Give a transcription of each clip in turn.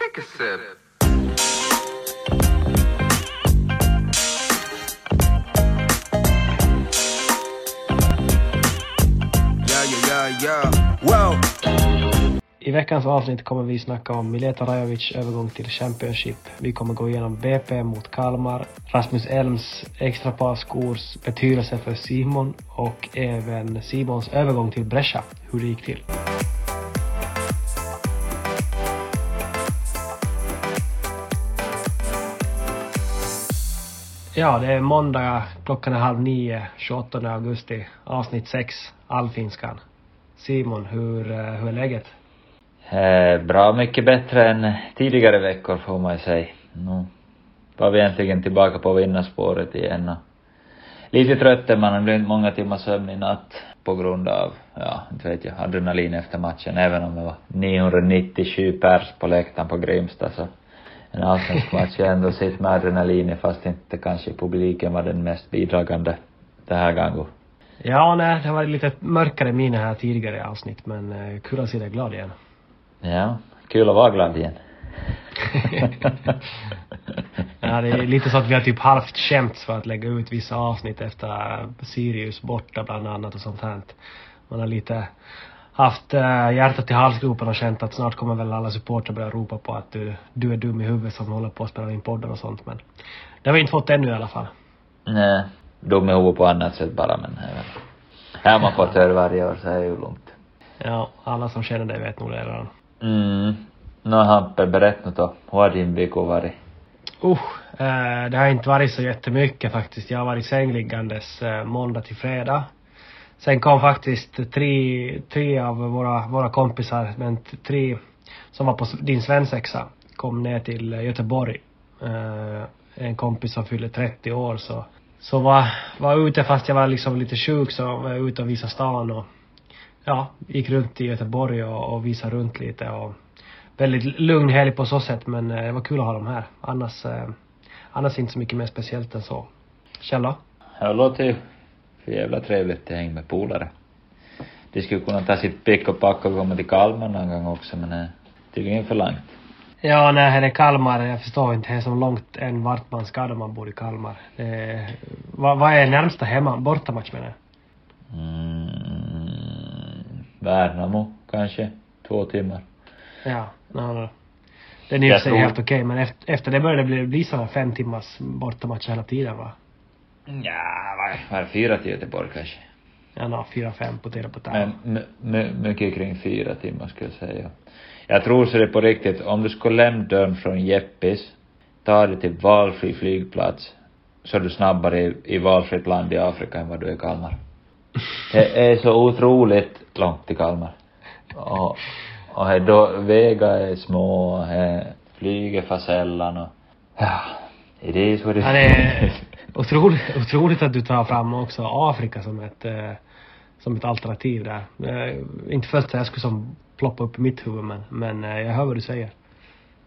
Take a sip. I veckans avsnitt kommer vi snacka om Mileta Rajovic övergång till Championship. Vi kommer gå igenom BP mot Kalmar, Rasmus Elms extra par skors betydelse för Simon och även Simons övergång till Brescia, hur det gick till. Ja, det är måndag, klockan är halv nio, 28 augusti, avsnitt 6, Allfinskan. Simon, hur, eh, hur är läget? Eh, bra mycket bättre än tidigare veckor får man ju säga. Nu var vi äntligen tillbaka på vinnarspåret igen och lite trött är man, det blivit många timmar sömn i natt på grund av, ja, inte vet jag, adrenalin efter matchen. Även om det var 997 pers på läktaren på Grimsta så en allsvensk match är ändå sitt med adrenalin fast inte kanske publiken var den mest bidragande det här gången. Ja, nej, det var lite mörkare minne här tidigare i avsnitt, men eh, kul att se dig glad igen. Ja, kul att vara glad igen. ja, det är lite så att vi har typ halvt skämts för att lägga ut vissa avsnitt efter Sirius borta bland annat och sånt här. Man har lite haft äh, hjärtat i halsgropen och känt att snart kommer väl alla supportrar börja ropa på att du, du är dum i huvudet som håller på att spela in poddar och sånt men det har vi inte fått ännu i alla fall. Nej, dum i huvudet på annat sätt bara men här har man fått höra varje år så är det ju lugnt. Ja, alla som känner dig vet nog det redan. Mm. Nå Hampe, berätta nu då. Hur har din vecka varit? Uh, eh, det har inte varit så jättemycket faktiskt. Jag har varit sängliggandes eh, måndag till fredag. Sen kom faktiskt tre, tre av våra, våra kompisar, men tre som var på din svensexa, kom ner till Göteborg. Uh, en kompis som fyllde 30 år så, så var, var ute fast jag var liksom lite sjuk så var jag ute och visade stan och ja, gick runt i Göteborg och, och visade runt lite och väldigt lugn helg på så sätt men eh, det var kul att ha dem här. Annars, eh, annars inte så mycket mer speciellt än så. Kjell då? Hallå låter för jävla trevligt att hänga med polare. De skulle kunna ta sitt pick och pack och komma till Kalmar någon gång också men det tycker jag är för långt. Ja, nej, här är Kalmar, jag förstår inte, det är så långt än vart man ska då man bor i Kalmar. Eh, vad, vad är närmsta hemma, bortamatch menar jag? Mm, Värnamo kanske, två timmar. Ja, no, no. Den är ju helt okej, okay, men efter, efter det började det bli, bli sådana fem timmars bortamatcher hela tiden va? Ja, var, fyra till Göteborg kanske. Ja, no, fyra, fem på på Men mycket kring fyra timmar skulle jag säga. Jag tror så det på riktigt, om du skulle lämna dörren från Jeppis, ta dig till valfri flygplats, så är du snabbare i, i valfritt land i Afrika än vad du är i Kalmar. Det är så otroligt långt till Kalmar. Och, och då, vägar är små, och flyget far sällan och, ja, det är så det är otroligt, otroligt att du tar fram också Afrika som ett, eh, som ett alternativ där. Eh, inte först jag skulle som ploppa upp i mitt huvud men, men eh, jag hör vad du säger.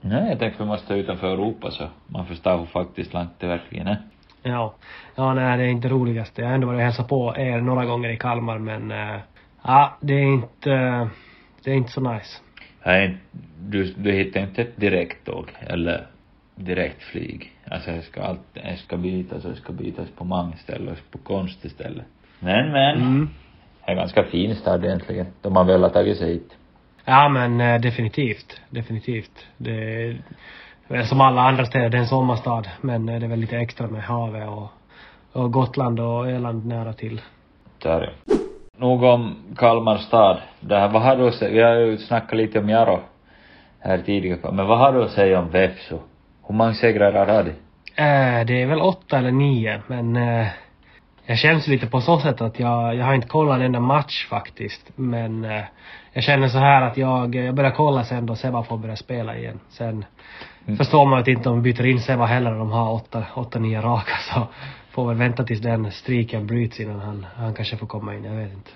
Nej, jag tänkte vi måste utanför Europa så man förstår hur faktiskt långt det verkligen är. Ja. Ja, nej, det är inte det roligaste. Jag har ändå varit och hälsat på er några gånger i Kalmar men ja, det är inte, det är inte så nice. Nej, du, du hittar inte ett direkttåg eller direktflyg. Alltså det ska allt, det ska bytas och det ska bytas på många ställen och på konstiga ställen. Men, men. Mm. Det är en ganska fin stad egentligen. De har väl tagit sig hit. Ja men äh, definitivt. Definitivt. Det är som alla andra städer, det är en sommarstad. Men äh, det är väl lite extra med havet och, och Gotland och Öland nära till. Där ja. Nog om Kalmar stad. Där, vad har du att säga? Vi har ju snackat lite om Jaro här tidigare. Men vad har du att säga om Vepsu? Hur många segrar har de? Äh, det är väl åtta eller nio men äh, jag känns lite på så sätt att jag, jag har inte kollat en enda match faktiskt. Men äh, jag känner så här att jag, jag börjar kolla sen då Seba får börja spela igen. Sen mm. förstår man ju inte om de byter in Seba heller de har åtta, åtta, nio raka så får väl vänta tills den streaken bryts innan han, han kanske får komma in, jag vet inte.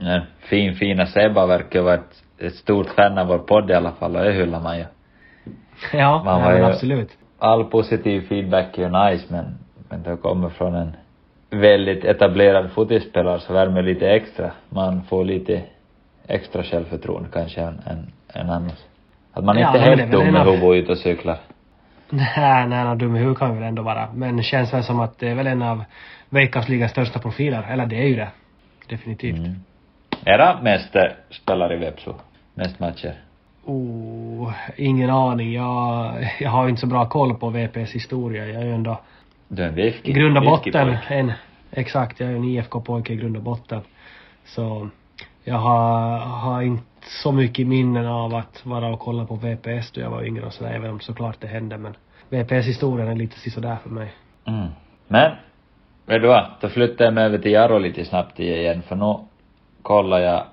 Ja, fin, fina Seba verkar vara ett, ett stort fan av vår podd i alla fall och det hyllar man ju. Ja, Man ja var men ju- absolut. All positiv feedback är ju nice men, men det kommer från en väldigt etablerad fotispelare så värmer lite extra. Man får lite extra självförtroende kanske än, än, än annars. Att man Ja, inte är helt dum av- huvudet ute och cyklar. Nej, nej, nej, dum i huvudet kan vi väl ändå vara. Men det känns väl som att det är väl en av Veikkaus ligas största profiler. Eller det är ju det. Definitivt. Mm. Era mest spelare i Vepsu? Mest matcher? Oh, ingen aning. Jag, jag har inte så bra koll på VPs historia. Jag är ju ändå Du är en vifki. i grund och botten en, exakt, jag är en IFK-pojke i grund och botten. Så jag har, har inte så mycket minnen av att vara och kolla på VPS då jag var yngre och sådär, även om såklart det hände men VPS historien är lite sådär för mig. Mm. Men, vet du vad? Då flyttar jag mig över till Jaro lite snabbt igen för nu kollar jag,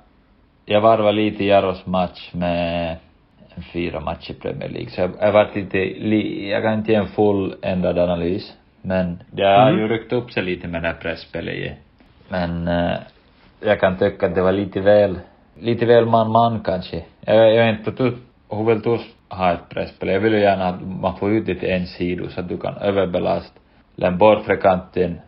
jag varvar lite Jaros match med fyra matcher i Premier League. Så jag, jag varit lite, li, jag kan inte ge en fulländad analys. Men det har Mm. ju ryckt upp sig lite med det här pressspelet. Men eh, jag kan tycka att det var lite väl, lite väl man-man kanske. Jag, jag är inte hur vill du ha ett presspel? Jag vill ju gärna att man får ut det till en sida så att du kan överbelasta den bortre kanten,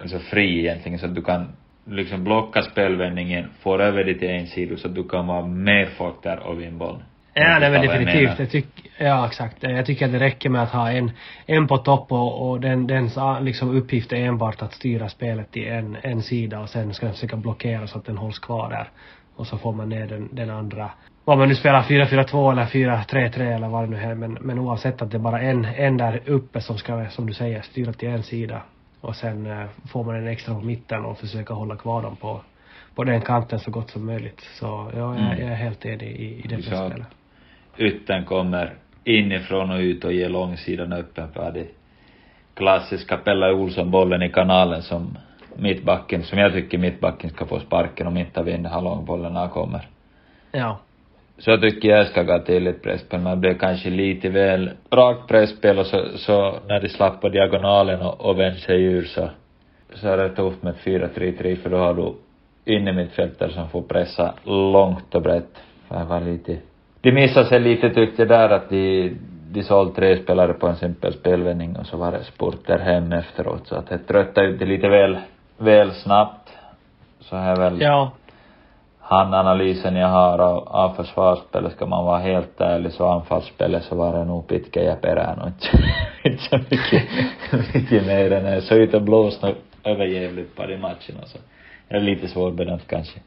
alltså fri egentligen, så att du kan liksom blocka spelvändningen, få över det till en sida så att du kan vara mer folk där och vinna bollen. Ja, nej men definitivt. Jag tyck, ja, exakt. Jag tycker att det räcker med att ha en, en på topp och, och den, dens liksom uppgift är enbart att styra spelet till en, en sida och sen ska den försöka blockera så att den hålls kvar där. Och så får man ner den, den andra. Om man nu spelar 4-4-2 eller 4-3-3 eller vad det nu är. Men, men oavsett att det är bara en, en där uppe som ska, som du säger, styra till en sida. Och sen eh, får man en extra på mitten och försöka hålla kvar dem på, på den kanten så gott som möjligt. Så ja, jag, Mm. jag är helt enig i, i det spelet. ytten kommer inifrån och ut och ger långsidan öppen för det klassiska Pelle Olsson-bollen i kanalen som mittbacken, som jag tycker mittbacken ska få sparken om inte vinner har långbollen när han kommer. Ja. Så tycker jag ska gå till ett presspel, men det blev kanske lite väl rakt presspel och så, så när de slapp på diagonalen och, och vände sig ur så, så är det tufft med 4-3-3 för då har du inne mittfältare som får pressa långt och brett. För det var lite, de missade sig lite tyckte jag där att de, de sålde tre spelare på en simpel spelvändning och så var det spurter hem efteråt så att det tröttade ut det lite väl, väl snabbt. Så här väl Ja han analysen jag har av, av försvarsspelet, ska man vara helt ärlig, så anfallsspelet så var det nog pitkä ja perään och inte, inte så mycket, mycket mer än. Så ut och blåste överjävligt på de matcherna så. Det är lite svårbedömt kanske.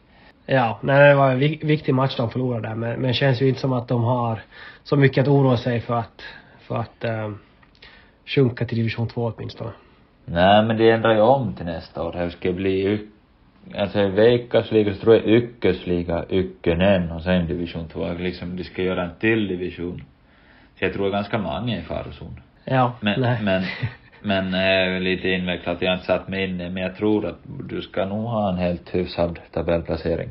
Ja, nej, det var en vik- viktig match de förlorade där, men, men känns ju inte som att de har så mycket att oroa sig för att, för att ähm, sjunka till division 2 åtminstone. Nej men det ändrar ju om till nästa år. Det ska bli alltså i Veikkausliga så tror jag ykkösliga, ykkönen och sen division 2. Liksom de ska göra en till division. Så jag tror ganska många är i farozon. Ja, Men, nej. men, men väl lite invecklat, jag har inte satt mig in men jag tror att du ska nog ha en helt hyfsad tabellplacering.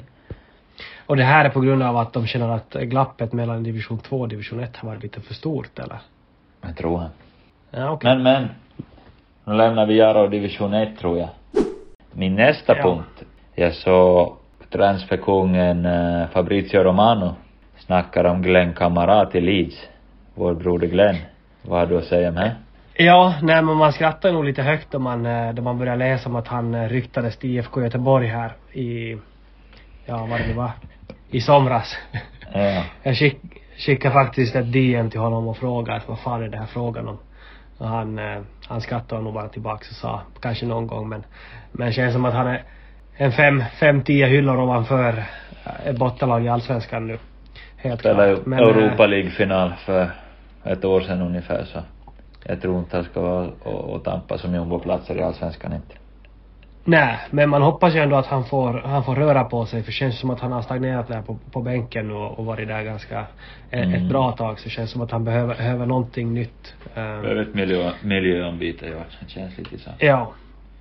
Och det här är på grund av att de känner att glappet mellan division 2 och division 1 har varit lite för stort, eller? Jag tror han. Ja, okej. Men, men. Nu lämnar vi Jaro division 1 tror jag. Min nästa Ja. punkt Jag såg transferkungen eh, Fabrizio Romano snackar om Glenn Kamara till Leeds. Vår broder Glenn. Vad har du att säga om det? Ja, nej men man skrattar nog lite högt då man, eh, då man börjar läsa om att han eh, ryktades till IFK Göteborg här i, ja vad det nu var, i somras. Ja. Jag skick, skickade faktiskt ett DM till honom och frågade vad fan är det här frågan om? Och han, eh, han skrattade nog bara tillbaks och sa kanske någon gång men, men känns som att han är en fem, fem, tio hyllor ovanför ett bottenlag i Allsvenskan nu. Helt Spelade klart. Men, eh, Europa League-final för ett år sedan ungefär så. Jag tror inte han ska vara och, och tampa som jumboplatser i Allsvenskan inte. Nej, men man hoppas ju ändå att han får, han får röra på sig för det känns som att han har stagnerat där på, på bänken och, och varit där ganska ett, Mm. ett bra tag så det känns som att han behöver, behöver någonting nytt. Um, Behöver ett miljö, miljöombyte ja, det känns lite så. ja.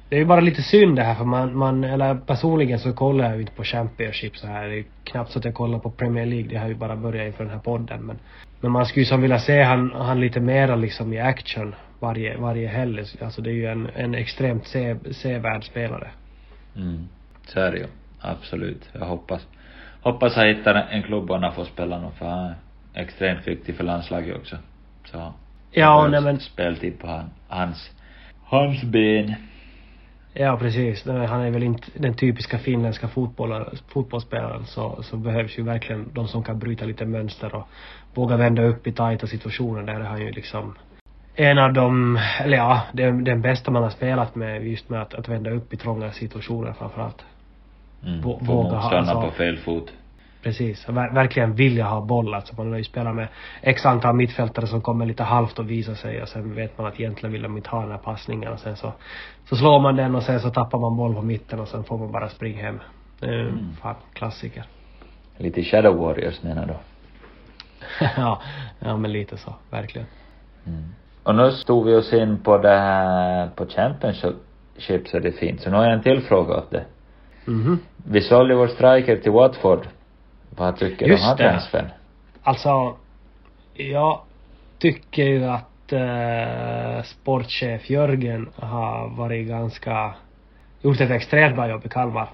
Det är ju bara lite synd det här för man, man, eller personligen så kollar jag ju inte på Championship så här. Det är knappt så att jag kollar på Premier League. Det har ju bara börjat inför den här podden men men man skulle ju som vilja se han, han lite mera liksom i action varje, varje helg. Alltså det är ju en, en extremt se, sevärd spelare. Mm. Så är det ju. Absolut. Jag hoppas. Hoppas han hittar en klubb och han får spela någon för han är extremt viktig för landslaget också. Så. Ja, nej men Speltid på han, hans, hans ben. Ja precis. Han är väl inte den typiska finländska fotbollsspelaren så, så behövs ju verkligen de som kan bryta lite mönster och våga vända upp i tajta situationer. Där är han ju liksom en av de, eller ja, den, den bästa man har spelat med just med att, att vända upp i trånga situationer framförallt. Mm. Våga ha- alltså- på fel fot. Precis. Ver- verkligen vilja ha boll alltså. Man har ju spelat med x antal mittfältare som kommer lite halvt och visar sig och sen vet man att egentligen vill de inte ha den här passningen och sen så, så slår man den och sen så tappar man boll på mitten och sen får man bara springa hem. Ju Mm. fan klassiker. Lite Shadow Warriors menar du? ja, ja men lite så. Verkligen. Mm. Och nu stod vi oss in på det här, på Championship så det är fint. Så nu har jag en till fråga åt dig. Mhm. Vi sålde vår striker till Watford. Vad tycker du om det. transfern? Alltså, jag tycker ju att eh, sportchef Jörgen har varit ganska, gjort ett extremt bra jobb i Kalmar.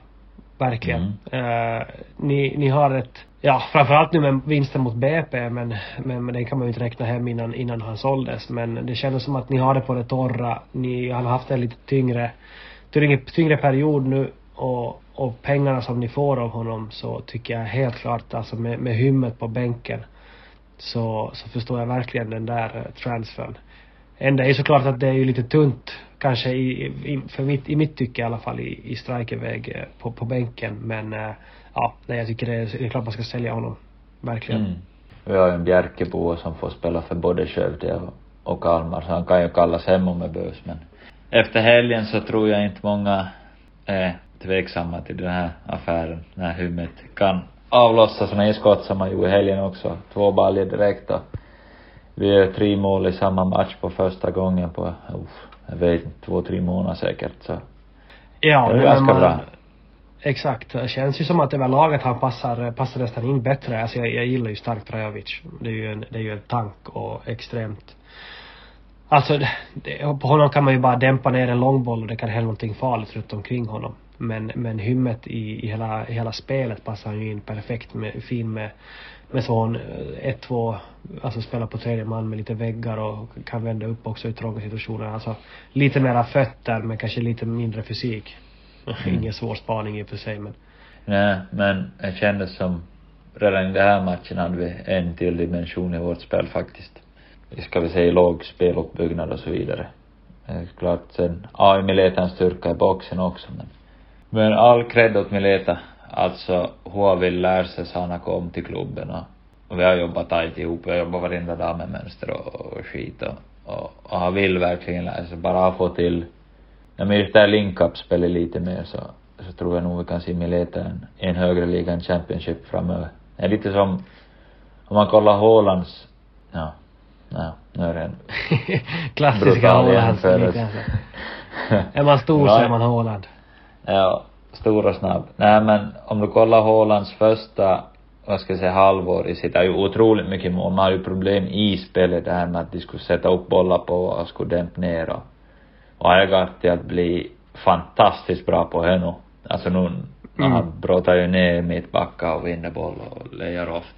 Verkligen. Eh, ni, ni har ett, ja framförallt nu med vinsten mot BP men, men, men den kan man ju inte räkna hem innan, innan han såldes. Men det kändes som att ni har det på det torra. Ni har haft en lite tyngre, tyngre, tyngre period nu och, och pengarna som ni får av honom så tycker jag helt klart alltså med, med hymmet på bänken så, så förstår jag verkligen den där eh, transfern. Enda är ju såklart att det är ju lite tunt kanske i, i, för mitt, i mitt tycke i alla fall i, i strikerväg eh, på, på bänken men eh, ja, nej jag tycker det är, det är klart man ska sälja honom. Verkligen. Mm. Vi har ju en Bjerkebo som får spela för både Skövde och, Kalmar, så han kan ju kallas hem om det behövs men efter helgen så tror jag inte många är tveksamma till den här affären, när Hummet kan avlossa såna skott som han gjorde i helgen också. Två baljor direkt och vi gör tre mål i samma match på första gången på, uff, jag vet inte, två, tre månader säkert så. Ja, Det är ganska man- bra. Exakt. Det känns ju som att överlag att han passar, passar nästan in bättre. Alltså jag, jag gillar ju starkt Trajovic. Det är ju en, det är ju en tank och extremt Alltså, det, det, på honom kan man ju bara dämpa ner en långboll och det kan hända någonting farligt runt omkring honom. Men, men hymmet i, i hela, i hela spelet passar han ju in perfekt med, fin med, med sån eh, 1-2, alltså spela på tredje man med lite väggar och kan vända upp också i trånga situationer. Alltså lite mera fötter men kanske lite mindre fysik. Ingen svår spaning i och för sig men Nej, men det kändes som redan i den här matchen hade vi en till dimension i vårt spel faktiskt. Vi ska vi säga låg speluppbyggnad och så vidare. Det är klart sen, ja, Miletans styrka i boxen också men. Men all cred åt Mileta. Alltså, hur han vill lära sig så han har kommit till klubben och, och vi har jobbat tajt ihop. Vi har jobbat varenda dag med mönster och, och skit och, och, och han vill verkligen lära sig. Bara få till, när vi just där link-up spelar lite mer så, så tror jag nog vi kan se Mileta en, en högre liga än Championship framöver. Det är lite som, om man kollar Haalands, ja, ja, nu är det en Klassiska jämförelse. Är man stor så är man Haaland. Ja, stor och snabb. Nej men om du kollar Haalands första, vad ska jag säga, halvår i sitt, ju otroligt mycket mål. Man har ju problem i spelet det här med att de skulle sätta upp bollar på och skulle dämpa ner och, och jag gått till att bli fantastiskt bra på nu. Alltså nu, Mm. Han brottar ju ner mittbackar och vinner boll och lejar off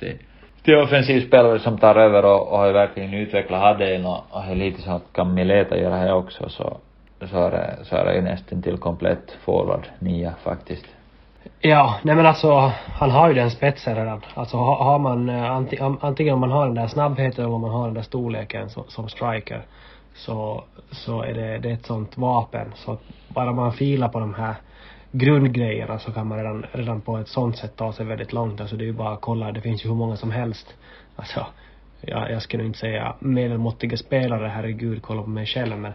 till, offensiv spelare som tar över och, och har verkligen utvecklat Hadeen och, och är lite så att kan Mileta göra det också så, så är det, så är det ju nästan till komplett forward nia faktiskt. Ja, nej men alltså han har ju den spetsen redan. Alltså har, har man eh, antingen om man har den där snabbheten eller om man har den där storleken som, som striker så, så är det, det är ett sånt vapen så att bara man filar på de här grundgrejerna så kan man redan, redan på ett sånt sätt ta sig väldigt långt. Alltså det är ju bara att kolla, det finns ju hur många som helst. Alltså, jag, jag skulle inte säga medelmåttiga spelare, herregud, kolla på mig själv men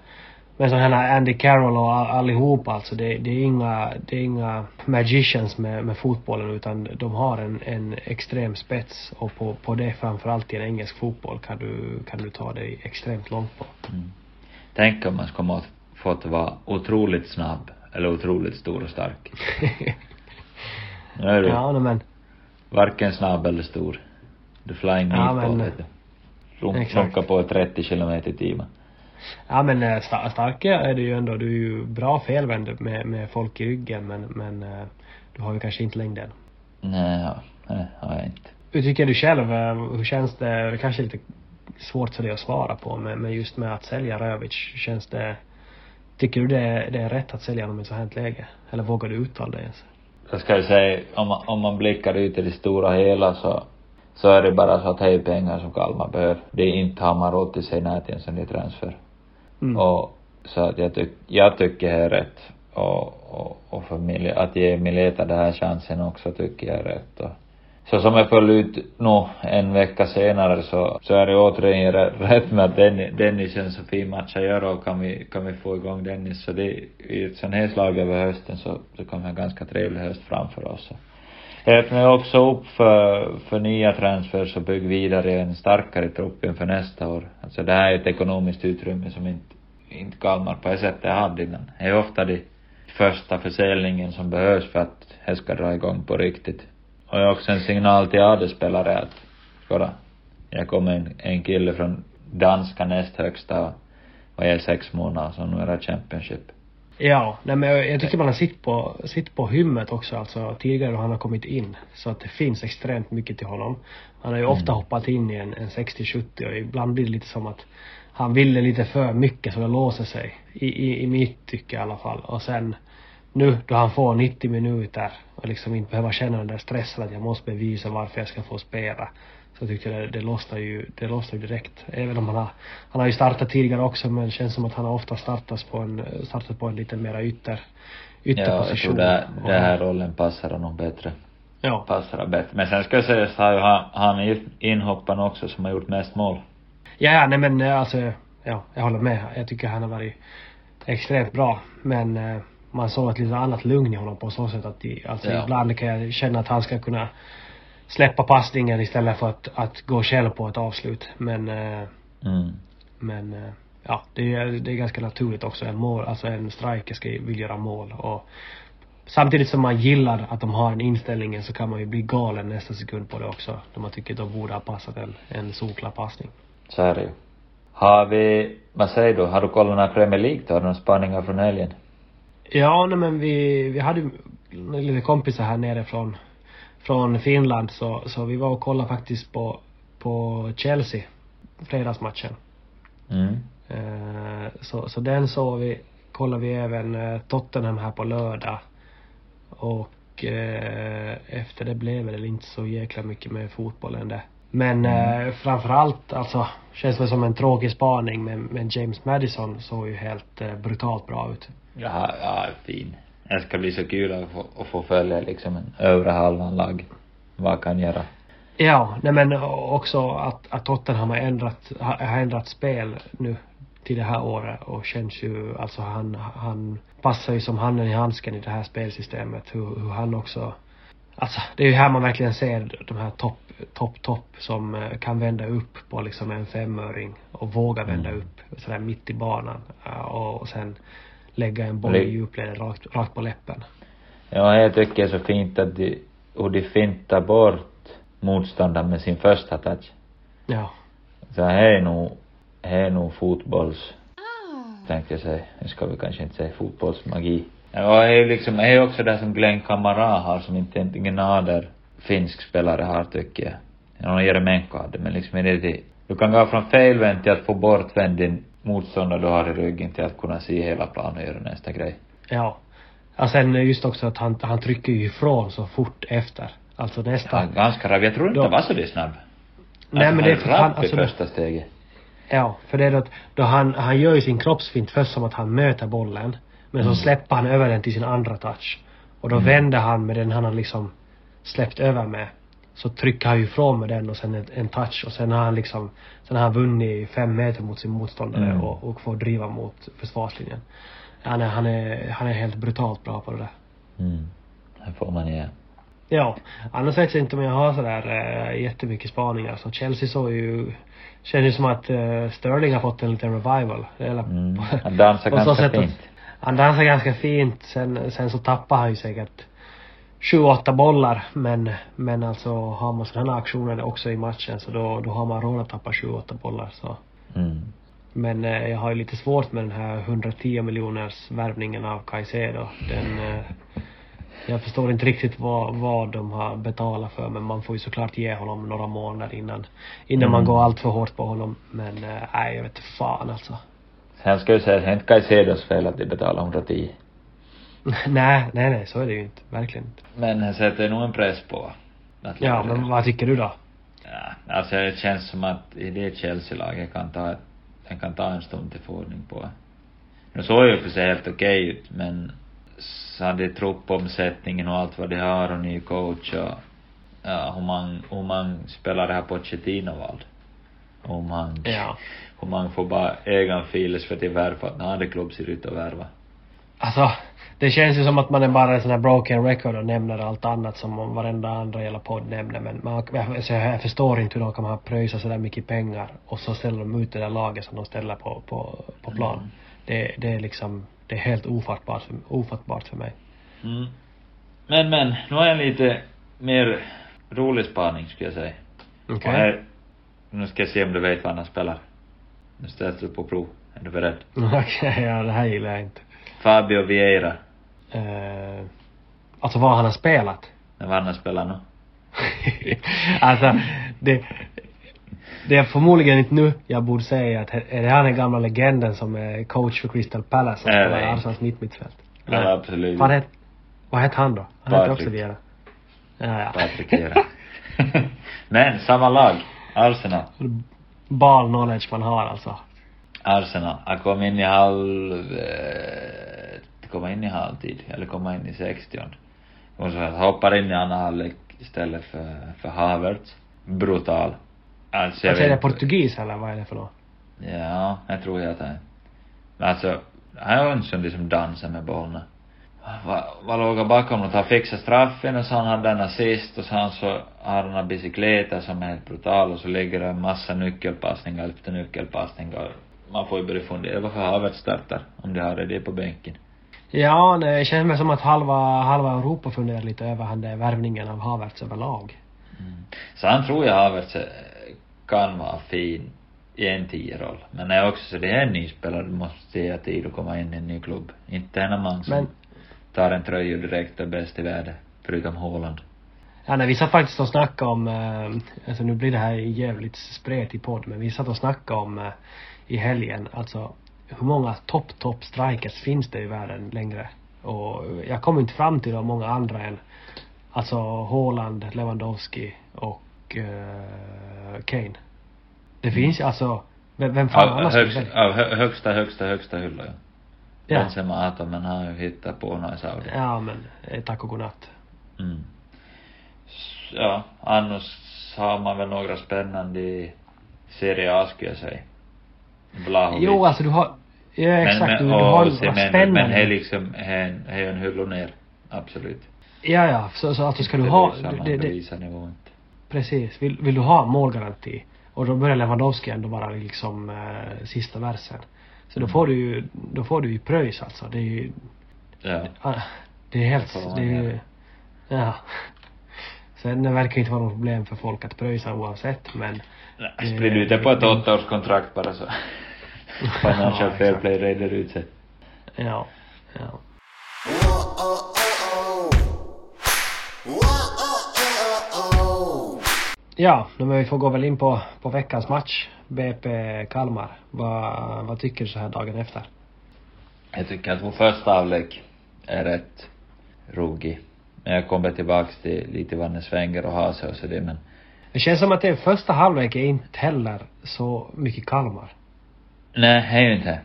men så här Andy Carroll och allihopa alltså, det, det är inga, det är inga magicians med, med fotbollen utan de har en, en extrem spets och på, på det framförallt i en engelsk fotboll kan du, kan du ta dig extremt långt på. Mm. Tänk om man skulle ha fått vara otroligt snabb eller otroligt stor och stark. är du ja, men. varken snabb eller stor. Du flying ja, meatball, vet du. Runka på 30 kilometer i timmen. Ja men äh, starka är du ju ändå. Du är ju bra felvänd med, med folk i ryggen men, men äh, du har ju kanske inte längden. Nej, ja, nej, har jag inte. Hur tycker du själv? Äh, hur känns det? Det kanske är lite svårt för dig att svara på men, men just med att sälja Rövic, känns det Tycker du det är, det är rätt att sälja honom i ett sånt här läge? Eller vågar du uttala det ens? Jag ska säga, om man, om man blickar ut i det stora hela så, så är det bara så att det är pengar som Kalmar behöver. Det är inte har man råd till sig nät i en sån transfer. Mm. Och så att jag, tyck, jag tycker det är rätt. Och, och, och för Mil att ge Mileta den här chansen också tycker jag är rätt. Och, så som jag föll ut nu en vecka senare så, så är det återigen rätt med att Dennis, är en så fin match att göra och kan vi, kan vi få igång Dennis så det, i ett sånt här slag över hösten så, så kommer en ganska trevlig höst framför oss. Jag öppnar också upp för, för nya transfers och bygger vidare en starkare trupp inför nästa år. Alltså det här är ett ekonomiskt utrymme som inte, inte Kalmar på det sättet hade innan. Det är ofta det första försäljningen som behövs för att det ska dra igång på riktigt. Och det är också en signal till AD-spelare att, kolla, jag kommer en, en kille från danska näst högsta och är sex månader, så nu är det Championship. Ja, nej men jag, jag tycker man har sitt på, sitt på hymmet också alltså tidigare då han har kommit in. Så att det finns extremt mycket till honom. Han har ju ofta mm. hoppat in i en, en 60-70 och ibland blir det lite som att han ville lite för mycket så det låser sig. I, i, i mitt tycke i alla fall. Och sen nu då han får 90 minuter och liksom inte behöver känna den där stressen att jag måste bevisa varför jag ska få spela. Så tyckte jag det, det lossnar ju, det lossnar ju direkt. Även om han har, han har ju startat tidigare också men det känns som att han har ofta startat på en, startat på en lite mera ytter, ytterposition. Ja, jag tror det, den här rollen passar honom bättre. Ja. Passar bättre. Men sen ska jag säga så har ju han, han inhopparen också som har gjort mest mål. Ja, ja, nej men alltså, ja, jag håller med. Jag tycker han har varit extremt bra. Men eh, man såg ett lite annat lugn i honom på så sätt att alltså ja. ibland kan jag känna att han ska kunna släppa passningen istället för att, att gå själv på ett avslut. Men, eh, mm. men eh, ja, det är, det är ganska naturligt också. En mål, alltså en striker ska vill göra mål och samtidigt som man gillar att de har den inställningen så kan man ju bli galen nästa sekund på det också. Då man tycker att de borde ha passat en, en solklar passning. Så är det ju. Har vi, vad säger du, har du kollat några Premier League då? Har du några spaningar från helgen? Ja, nej men vi, vi hade lite kompisar här nere från, från Finland så, så vi var och kollade faktiskt på, på Chelsea, fredagsmatchen. Mm. Uh, så, så den såg vi, kollade vi även uh, Tottenham här på lördag. Och uh, efter det blev det inte så jäkla mycket med fotbollen där. Men mm. eh, framförallt alltså, känns det som en tråkig spaning men, men James Madison såg ju helt eh, brutalt bra ut. Ja, ja, fin. Det ska bli så kul att få, att få följa liksom en övre halvan lag. Vad kan göra. Ja, nej men också att, att Tottenham har ändrat, har ändrat spel nu till det här året och känns ju, alltså han, han passar ju som handen i handsken i det här spelsystemet. Hur, hur han också, alltså det är ju här man verkligen ser de här topp, topp, topp som eh, kan vända upp på liksom en femöring och våga vända mm. upp sådär mitt i banan och, och sen lägga en boll i djupled rakt, rakt på läppen. Ja, jag tycker det är så fint att de, hur de fintar bort motståndaren med sin första touch. Ja. Så här är nog, här är nog fotbolls, oh. tänkte jag säga, nu ska vi kanske inte säga fotbollsmagi. Ja, det är ju liksom, det är också det som Glenn Kamara har som inte egentligen nader finsk spelare har tycker jag. Ja, Jeremenko hade, men liksom är det till, du kan gå från felvänd till att få bortvänd din motståndare du har i ryggen till att kunna se hela planen och göra nästa grej. Ja. Ja, sen just också att han, han trycker ju ifrån så fort efter. Alltså nästa. Ja, ganska rabb. Jag tror inte Då- han var så där snabb. Nej, men det är för han, alltså, första steget. Ja, för det är då, att- då han, han gör ju sin kroppsfint först som att han möter bollen. Men Mm. så släpper han över den till sin andra touch. Och då vänder han med den han har liksom släppt över med. Så trycker han ju ifrån med den och sen en, en touch och sen har han liksom, sen har han vunnit fem meter mot sin motståndare Mm. och, och får driva mot försvarslinjen. Han är, han är, han är helt brutalt bra på det där. Mm. Det får man ge. Ja, annars vet jag inte om jag har sådär äh, jättemycket spaningar. Så Chelsea såg ju, känns ju som att äh, Sterling har fått en liten revival. Eller, Mm. Han dansar ganska sätt att- fint. Han dansar ganska fint. Sen, sen så tappar han ju säkert sju, åtta bollar. Men, men alltså har man sådana här aktioner också i matchen så då, då har man råd att tappa sju, åtta bollar. Så. Mm. Men eh, jag har ju lite svårt med den här 110 miljoners värvningen av Caicedo. Den, eh, jag förstår inte riktigt vad, vad de har betalat för men man får ju såklart ge honom några månader innan, innan man Mm. går allt för hårt på honom. Men eh, nej, jag vet fan alltså. Sen ska jag säga att det är inte Caicedos fel att de betalar 110. nej, nej, nej, så är det ju inte. Verkligen inte. Men det sätter nog en press på. Att Ja, men vad tycker du då? Ja, alltså det känns som att i det Chelsea-laget kan ta, den kan ta en stund till få ordning på. Nu såg ju för sig helt okej ut, men så hade truppomsättningen och allt vad de har och ny coach och ja, hur man, hur man spelar det här Pochettino vald. Hur man, Ja. hur man får bara egen files för att värva, när andra klubb ser ut att värva. Alltså, det känns ju som att man är bara en sån här broken record och nämner allt annat som varenda andra jävla podd nämner. Men man, alltså jag, förstår inte hur de kan ha pröjsat sådär mycket pengar och så ställer de ut det där laget som de ställer på, på, på plan. Det, det är liksom, det är helt ofattbart för, ofattbart för mig. Mm. Men men, nu har jag en lite mer rolig spaning skulle jag säga. Okej. Och här, nu ska jag se om du vet vad han spelar. Nu ställs du på prov. Är du beredd? Okej, ja det här gillar jag inte. Fabio Vieira. Uh, alltså vad han har spelat. Var han spelar nu? alltså, det, det är förmodligen inte nu jag borde säga att är det han den gamla legenden som är coach för Crystal Palace som Nej, spelar nej. Arsenals mittmittfält? Ja, absolut. Vad hette, vad hette han då? Han hette också. Vieira. Ja, ja. Patrik Vieira. Men, samma lag. Arsenal. Ball knowledge man har alltså. Arsenal. Han kom in i halv... Eh, komma in i halvtid. Eller komma in i 60 Och så hoppar in i andra halvlek istället för, för Havertz. Brutal. Alltså, Alltså är det vet- portugis eller vad är det för något? Ja, jag tror jag att han Men alltså, han är en sån liksom dansar med bollen. Vad, vad låg han bakom något? Han fixade straffen och så han hade en assist och sen så har han en bicykleta som är helt brutal och så ligger det en massa nyckelpassningar efter nyckelpassningar. Man får ju börja fundera varför Havertz startar om de har det på bänken. Ja, det känns som att halva, halva Europa funderar lite över han där värvningen av Havertz överlag. Så han tror jag Havertz kan vara fin i en tio-roll. Men är också så det är en ny spelare, du måste se tid att komma in i en ny klubb. Inte en man som Men- tar en tröja och direkt är bäst i världen. Förutom Haaland. Ja, nej, vi satt faktiskt och snackade om, eh, alltså nu blir det här jävligt spretig podd, men vi satt och snackade om eh, i helgen, alltså hur många topp, topp strikers finns det i världen längre? Och jag kom inte fram till de många andra än, alltså Haaland, Lewandowski och eh, Kane. Det finns ju alltså, vem, vem fan Av, annars högst, av hö, högsta, högsta, högsta hylla ja. Ja. Benzema Atom, men han har ju hittat på något i Saudi. Ja men, eh, tack och godnatt. Mm. Ja, annars har man väl några spännande i Serie A skulle jag säga. Blahovic. Jo alltså du har, ja exakt, men, du, men, du har och ju se, men, spännande. men det är liksom, det är en- det är en hylla ner. Absolut. Ja ja, så, så alltså ska du Det ha, det, det det, nivån. Precis. Vill, vill du ha målgaranti och då börjar Lewandowski ändå vara liksom eh, sista versen. Så Mm. då får du ju, då får du ju pröjs alltså. Det är ju, Ja. ah, det är helt, Det det är ju, ja. Sen det verkar inte vara något problem för folk att pröjsa oavsett men Nej, Sprid ut det på ett åttaårskontrakt bara så. Financial Ja, fair exakt. play reder ut sig. ja, ja. Ja, men vi får gå väl in på, på veckans match. BP Kalmar. Vad, vad tycker du så här dagen efter? Jag tycker att vår första halvlek är rätt ruggig. Men jag kommer tillbaks till lite vad den svänger och har sig och så det men Det känns som att det första halvlek är inte heller så mycket Kalmar. Nej, det är ju inte.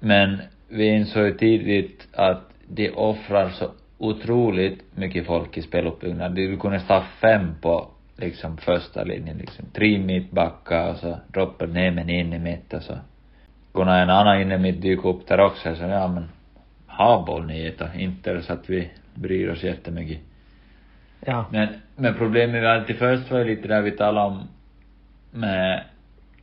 Men vi insåg ju tidigt att de offrar så otroligt mycket folk i speluppbyggnad. Du kunde stå fem på liksom första linjen liksom. Tre mittbackar och så droppar ner men in i mitten så. Kunde en annan inne mitt dyka upp där också så ja men ha boll ni då. Inte så att vi bryr oss jättemycket. Ja. Men, men problemet vi till först var ju lite där vi talade om med,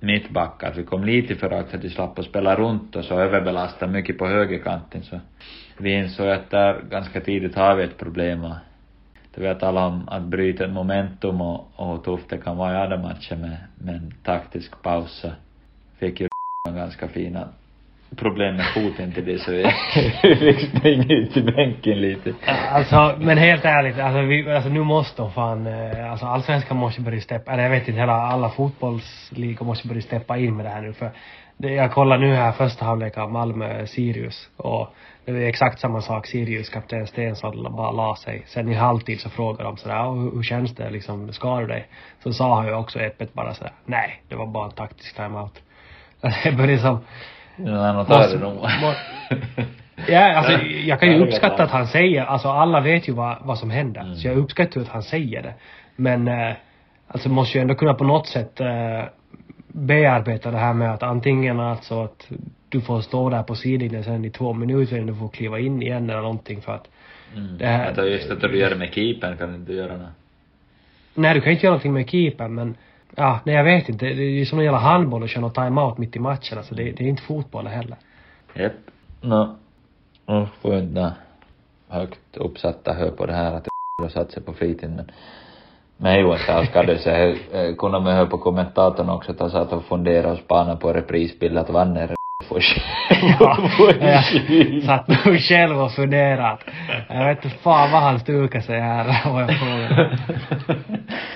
mittbackar. Vi kom lite för förakt så att de slapp att spela runt och så överbelasta mycket på högerkanten så vi insåg att där ganska tidigt har vi ett problem och då vi har talat om att bryta ett momentum och, och hur tufft det kan vara i andra matcher med, med en taktisk paus så fick ju ganska fina problem med foten till det så vi fick springa ut i bänken lite. Alltså, men helt ärligt, alltså, vi, alltså nu måste de fan, eh, alltså allsvenskan måste börja steppa, eller jag vet inte, hela, alla fotbollsligor måste börja steppa in med det här nu för det, jag kollar nu här första halvlek av Malmö-Sirius och det är exakt samma sak, Sirius kapten Stensson bara la sig. Sen i halvtid så frågar de sådär, "Ja, hur, hur känns det liksom, skar du dig? Så sa han ju också öppet bara sådär, nej, det var bara en taktisk timeout. Det börjar som, Det nog. må- Ja, alltså jag kan ju uppskatta att han säger, alltså alla vet ju vad, vad som händer. Mm. Så jag uppskattar att han säger det. Men, eh, alltså måste ju ändå kunna på något sätt eh, bearbeta det här med att antingen alltså att du får stå där på sidlinjen sen i två minuter innan du får kliva in igen eller någonting för att Mm. Det här- Jag tar just att du gör det med keepern kan du inte göra något. Nej, du kan inte göra någonting med keepern men Ja, nej jag vet inte. Det är ju som en jävla handboll och någon timeout mitt i matchen. Alltså det, det är inte fotboll heller. Japp. Nå, nu får ju inte högt uppsatta hör på det här att det har satt sig på fritiden men det alls skadade sig. Eh, Kunde man höra på kommentatorn också att han satt och funderade och spanade på reprisbild att vann är får Ja, jag satt nog själv och funderat. Jag vet inte fan vad han stukade sig här, vad jag frågar.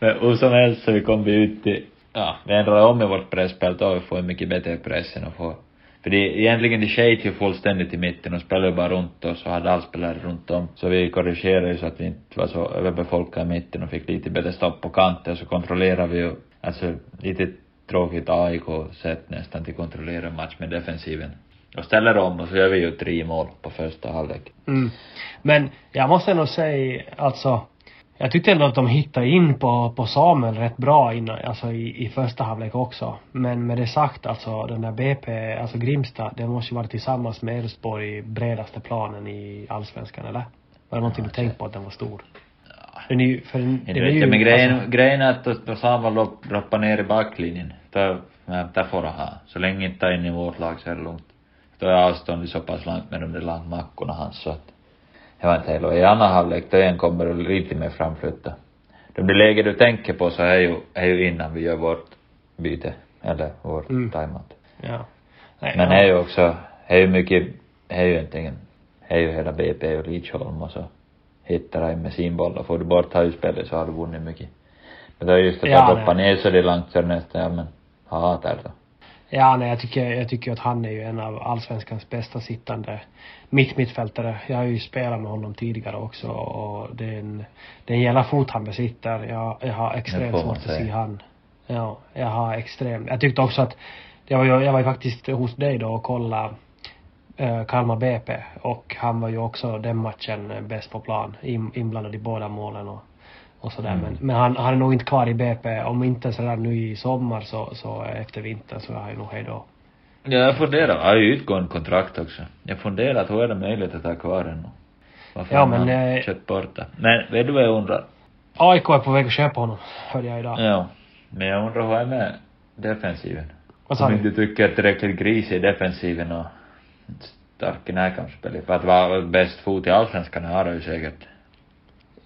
Men hur som helst så vi kom vi ut till, ja, vi ändrade om i vårt presspel då vi får en mycket bättre press än att få för det, egentligen det sket ju fullständigt i mitten och spelade bara runt oss och hade all spelare runt om. Så vi korrigerade ju så att vi inte var så överbefolkade i mitten och fick lite bättre stopp på kanten så kontrollerade vi ju, alltså lite tråkigt AIK-sätt nästan till kontrollera match med defensiven. Och ställer om och så gör vi ju tre mål på första halvlek. Mm. Men jag måste ändå säga, alltså jag tyckte ändå att de hittade in på, på Samuel rätt bra innan, alltså i, i första halvlek också. Men med det sagt alltså, den där BP, alltså Grimstad, det måste ju vara tillsammans med Elfsborg bredaste planen i Allsvenskan, eller? Var det någonting du tänkte på att den var stor? För Inte den är vet ju, men grejen, alltså, grejen är att då Samuel droppar ner i backlinjen, då, där får han ha. Så länge inte in i vårt lag så är det lugnt. Då är avståndet så pass långt med de där långmackorna hans så att jag var inte heller. I andra halvlek då igen kommer det lite mer framflytta. De där läge du tänker på så är ju, är ju innan vi gör vårt byte, eller vår Mm. timeout. ja. Nej, Men ja. det är ju också, det är ju mycket, det är ju egentligen, det är ju hela BP och Lidsholm och så hittar dig med sin boll och får du bort huvudspelet så har du vunnit mycket. Men det är just att Ja, ja, doppa ner så det är långt så det nästan, ja men, hatar då. Ja, nej, jag tycker, jag tycker att han är ju en av allsvenskans bästa sittande mittmittfältare. Jag har ju spelat med honom tidigare också och det är en, det är en jävla fot han besitter. Jag, jag har extremt svårt att se han. Ja, jag har extremt, jag tyckte också att, jag var ju, jag var ju faktiskt hos dig då och kollade eh, Kalmar BP och han var ju också den matchen bäst på plan, in, inblandad i båda målen och, och sådär. Mm. Men, men han, han är nog inte kvar i BP, om inte sådär nu i sommar så, så efter vintern så är han ju nog hejdå. Ja, jag funderar, jag har ju utgående kontrakt också. Jag funderar att hur är det möjligt att ha kvar den Varför Ja, har men, man eh, köpt bort det? Men vet du vad jag undrar? AIK är på väg att köpa honom, hörde jag idag. Ja. Men jag undrar hur är det med defensiven? Vad sa Om du? inte du tycker att tillräckligt gris i defensiven och stark i närkampsspelet. För att vara bäst fot i allsvenskan har du ju säkert.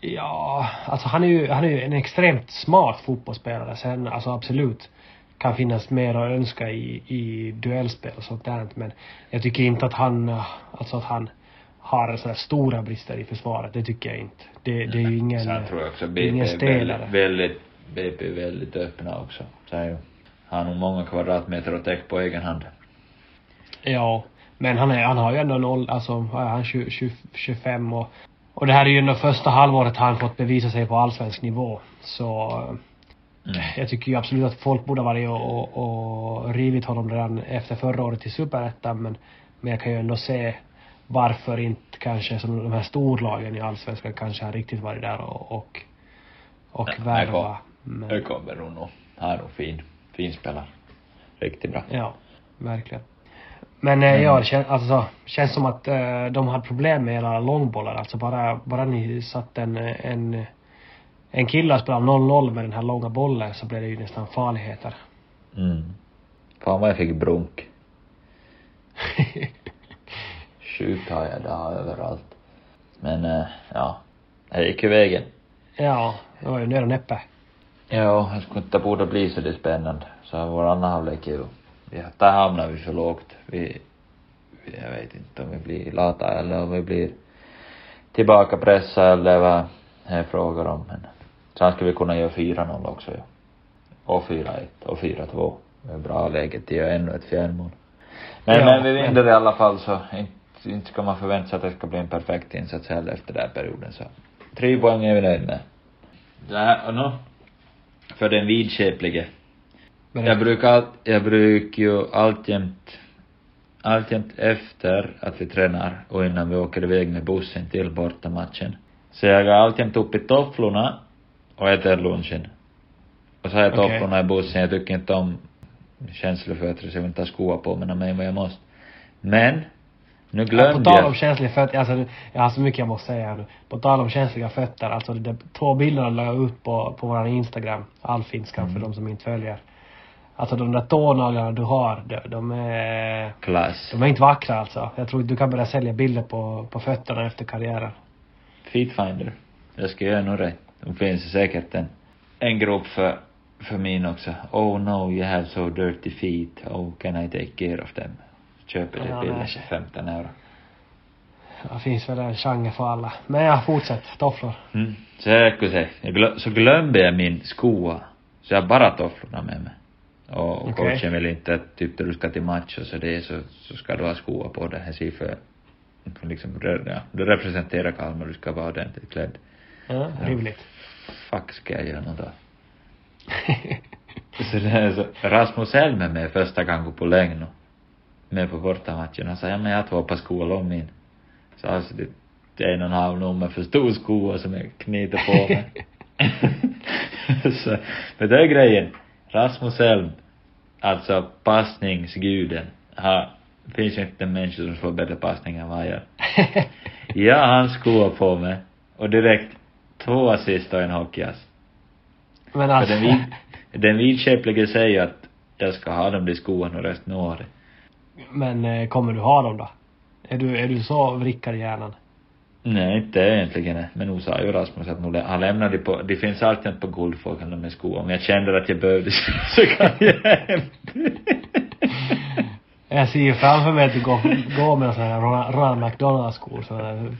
Ja, alltså han är ju, han är ju en extremt smart fotbollsspelare. Sen, alltså absolut, kan finnas mer att önska i, i duellspel och sånt där. Men jag tycker inte att han, alltså att han har sådär stora brister i försvaret. Det tycker jag inte. Det, det är ju ingen, Sen tror jag också är BP är väldigt, BP är väldigt öppna också. Så är ju. Han har nog många kvadratmeter att täcka på egen hand. Ja, men han, är, han har ju ändå noll, alltså är han 20, 20, 25 och, och det här är ju ändå första halvåret han fått bevisa sig på allsvensk nivå. Så Mm. jag tycker ju absolut att folk borde ha varit och, och, rivit honom redan efter förra året i superettan men, men jag kan ju ändå se varför inte kanske som de här storlagen i allsvenskan kanske har riktigt varit där och, och, och Nej, värva. Men, nog nog. Han är nog fin. Fin spelare. Riktigt bra. ja, verkligen. Men eh, ja, det känns, alltså, känns som att eh, de har problem med era långbollar. Alltså bara, bara ni satt en, en, en kille och spelade 0-0 med den här långa bollen så blev det ju nästan farligheter. Mm. Fan vad jag fick brunk. Sjukt har jag det överallt. Men eh, ja. Det gick ju vägen. ja, det var ju nöd och näppe. Ja, jag skulle inte borde bli så det spännande. Så vår andra halvlek är ju, vi, där hamnar vi för lågt. Vi, jag vet inte om vi blir lata eller om vi blir tillbaka pressa eller vad det är frågor om. Men sen skulle vi kunna göra 4-0 också ju. Och 4-1 och 4-2. Det är bra läge till att göra ännu ett fjärdemål. Men, Ja, men vi men- vinner i alla fall så inte, inte ska man förvänta sig att det ska bli en perfekt insats heller efter den här perioden så. Tre poäng är vi nöjda med. Och nu, för den vidskeplige. Men Jag brukar, jag brukar ju alltjämt, alltjämt efter att vi tränar och innan vi åker iväg med bussen till bortamatchen. Så jag går alltjämt upp i tofflorna och äter lunchen. Och så har jag Okej. tofflorna i bussen, jag tycker inte om känslofötter så jag vill inte ha skor på mig mig vad jag måste. Men, nu glömde på tal om jag. känsliga fötter, alltså jag har så mycket jag måste säga här nu. På tal om känsliga fötter, alltså de två bilderna la jag ut på, på våran Instagram, allfinskan Mm. för de som inte följer. Alltså de där tånaglarna du har, de, de är, Klass. de är inte vackra alltså. Jag tror du kan börja sälja bilder på, på fötterna efter karriären. Feetfinder. Jag ska göra nog rätt. Det finns säkert en, en grupp för, för min också. Oh no, you have so dirty feet. Oh, can I take care of them? Köper det bilden för 15 euro. Det finns väl en genre för alla. Men ja, fortsätt. Tofflor. Mm. Glö, så glömde jag min skoa. Så jag har bara tofflorna med mig. Och Okej. coachen vill inte att typ när du ska till match och så det så, så ska du ha skoa på dig. Jag ser för, för liksom, ja, du representerar Kalmar, du ska vara ordentligt klädd. Ja, rimligt. Fuck ska jag göra något då? Så det är så, Rasmus Elm är med första gången på Längno. Med på bortamatchen. Han sa, ja men jag har två par skor om min. Så alltså det, det är en och en halv nummer för stor sko som jag knyter på mig. så, men det är grejen. Rasmus Elm, alltså passningsguden, har, det finns ju inte en människa som får bättre passning än vad han gör. Jag har hans skor på mig och direkt två assist och en hockeyass. Men För alltså. den, vid, den vidskeplige säger att jag ska ha dem de skorna resten av året. Men eh, kommer du ha dem då? Är du, är du så vrickad i hjärnan? Nej, inte egentligen. Men nu sa ju Rasmus att nu, han lämnade på, det finns alltid på Guldfågeln de med skor. Om jag kände att jag behövde så kan jag hem. Jag ser ju framför mig att du går, går med sådana här Ronald- McDonald-skor, sådana där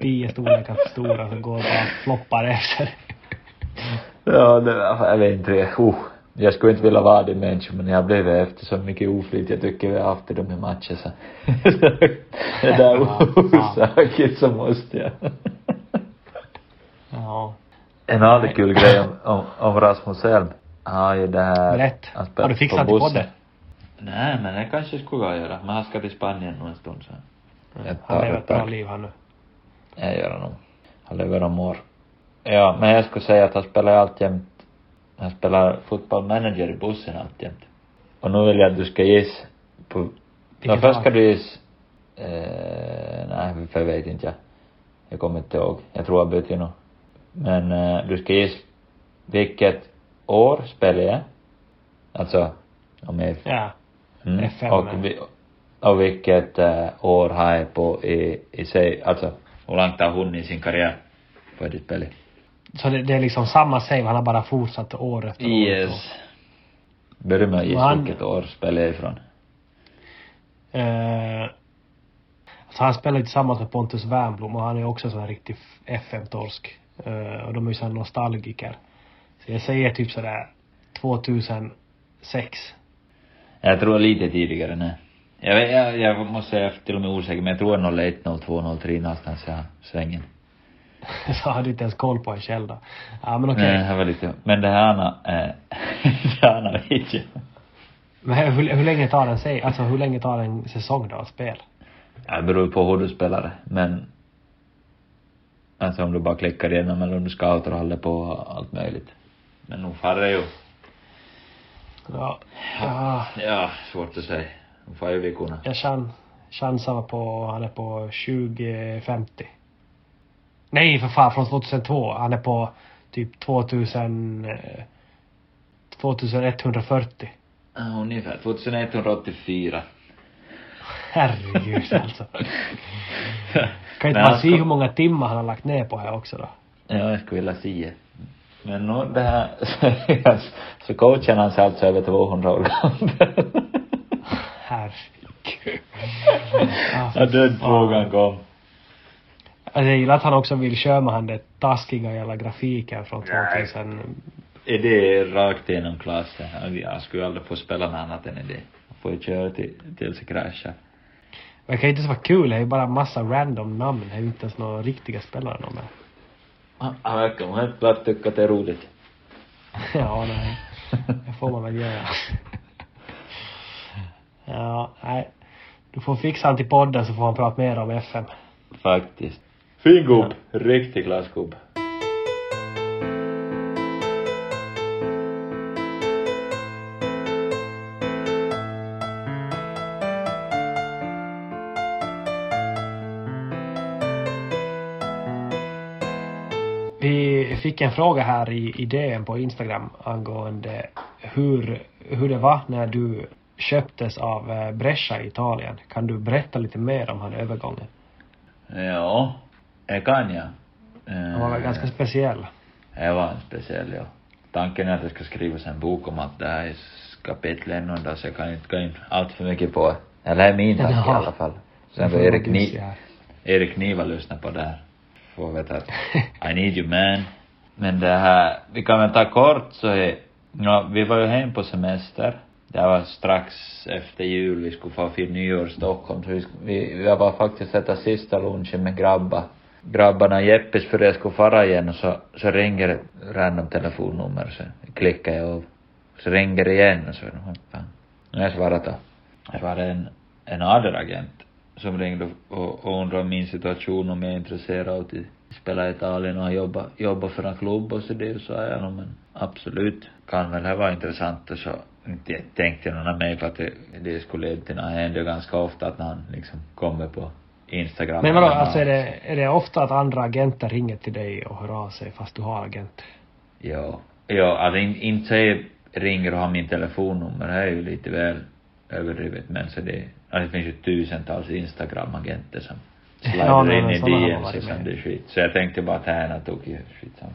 tio storlekar för stora, som går och bara floppar efter. Ja, det, jag vet inte. Oh, jag skulle inte vilja vara din människa, men jag blev efter så mycket oflyt jag tycker vi har haft i de här matcherna så. det där orsaken så måste jag. Ja. En annan kul grej om, om, om Rasmus Elm. Han har ju det här. Berätt. han spelar Har du fixat till podden? Nej, men det kanske skulle jag göra. Men han ska till Spanien nu en stund så. Ett Han lever ett bra liv han nu. Jag gör det nog. Han lever om år. Ja, men jag skulle säga att han spelar alltjämt, han spelar fotboll manager i bussen alltjämt. Och nu vill jag att du ska gissa på, no, Vilket först ska du gissa, eh, nej, för jag vet inte jag. Jag kommer inte ihåg. Jag tror jag bytte nog. Men eh, du ska gissa vilket år spelar jag? Alltså, om jag Ja. Mm. FM. Och, vi, och vilket eh, år har jag på i, i sig, alltså hur långt har hon i sin karriär på det spelet? Så det, det är liksom samma save, han har bara fortsatt år efter år. Yes. Börja med att gissa Han- vilket år spelar jag ifrån. Eh, alltså han spelar ju tillsammans med Pontus Wernbloom och han är också en sån här riktig FM-torsk. Eh, och de är ju sån nostalgiker. Så jag säger typ sådär 2006. Jag tror lite tidigare, nej. Jag, vet- jag, jag måste säga, jag är till och med osäker, men jag tror 01, 02, 03 någonstans i svängen. Så hade inte ens koll på en då. Ja men okej. Nej, det var lite, men det här Anna, eh, det här vet jag. Men hur, hur länge tar en alltså hur länge tar en säsong då att spela? Ja, det beror på hur du spelar det, men alltså om du bara klickar igenom eller om du scoutar och håller på allt möjligt. Men nog far det ju. Ja. ja Ja, svårt att säga. Nog far ju veckorna. jag chan, chansar på, han är på 2050. Nej för fan, från 2002. Han är på typ 2000, eh, 2140. Ja, ungefär. 2184. Herregud alltså. Kan inte man se hur många timmar han har lagt ner på här också då? Ja, jag skulle vilja se. Men nu det här, så coachen han sig alltså över 200 år gammal. Herregud. Ja, Ja, den fan. frågan kom. Alltså, jag gillar att han också vill köra med han den taskiga jävla grafiken från Nej. 2000. Är det rakt igenom klassen? Jag skulle aldrig få spela något annat än det. Jag får ju köra till, tills det kraschar. Men det kan ju inte ens vara kul, det är ju bara massa random namn. Det är ju inte ens några riktiga spelare de är. Han han verkar helt klart tycka att det är roligt. ja, nej. Det får man väl göra. ja, nej. Du får fixa han till podden så får han prata mer om FM. Faktiskt. Fin gubb. Riktig glassgubb. Vi fick en fråga här i idén på Instagram angående hur, hur det var när du köptes av eh, Brescia i Italien. Kan du berätta lite mer om han övergången? Ja, det kan jag. Han var väl ganska speciell. Det var en speciell, ja. Tanken är att det ska skrivas en bok om allt det här i kapitel ännu så jag kan inte gå in allt för mycket på. Eller det är min tanke i alla fall. Sen får Erik, Ni. Erik Niva lyssna på det här. Får veta att I need you man. Men det här, vi kan väl ta kort så är, ja, vi var ju hem på semester. Det var strax efter jul, vi skulle få fira nyår i Stockholm, så vi, vi, vi var faktiskt äta sista lunchen med grabbar. Grabbarna Jeppes för jag skulle fara igen och så, så ringer ett random telefonnummer så klickar jag av. Så ringer det igen och så, vad fan. Jag svarade då. Det var en, en agent som ringde och, och undrade om min situation, om jag är intresserad av att spela i Italien och jobba, jobba för en klubb och så det, så sa jag nog men absolut, kan väl det vara intressant och så inte tänkte jag någon mig på att det, det skulle leda till något, det händer ganska ofta att han liksom kommer på Instagram. Men vadå, alltså är det, är det ofta att andra agenter ringer till dig och hör av sig fast du har agent? Ja. Ja, alltså in, inte säger ringer och har min telefonnummer, det är ju lite väl överdrivet men så det, alltså det finns ju tusentals Instagram-agenter som Ja, slidar nej, in i DMs varit och sånt skit. Så jag tänkte bara att det här är tokigt skitsamma.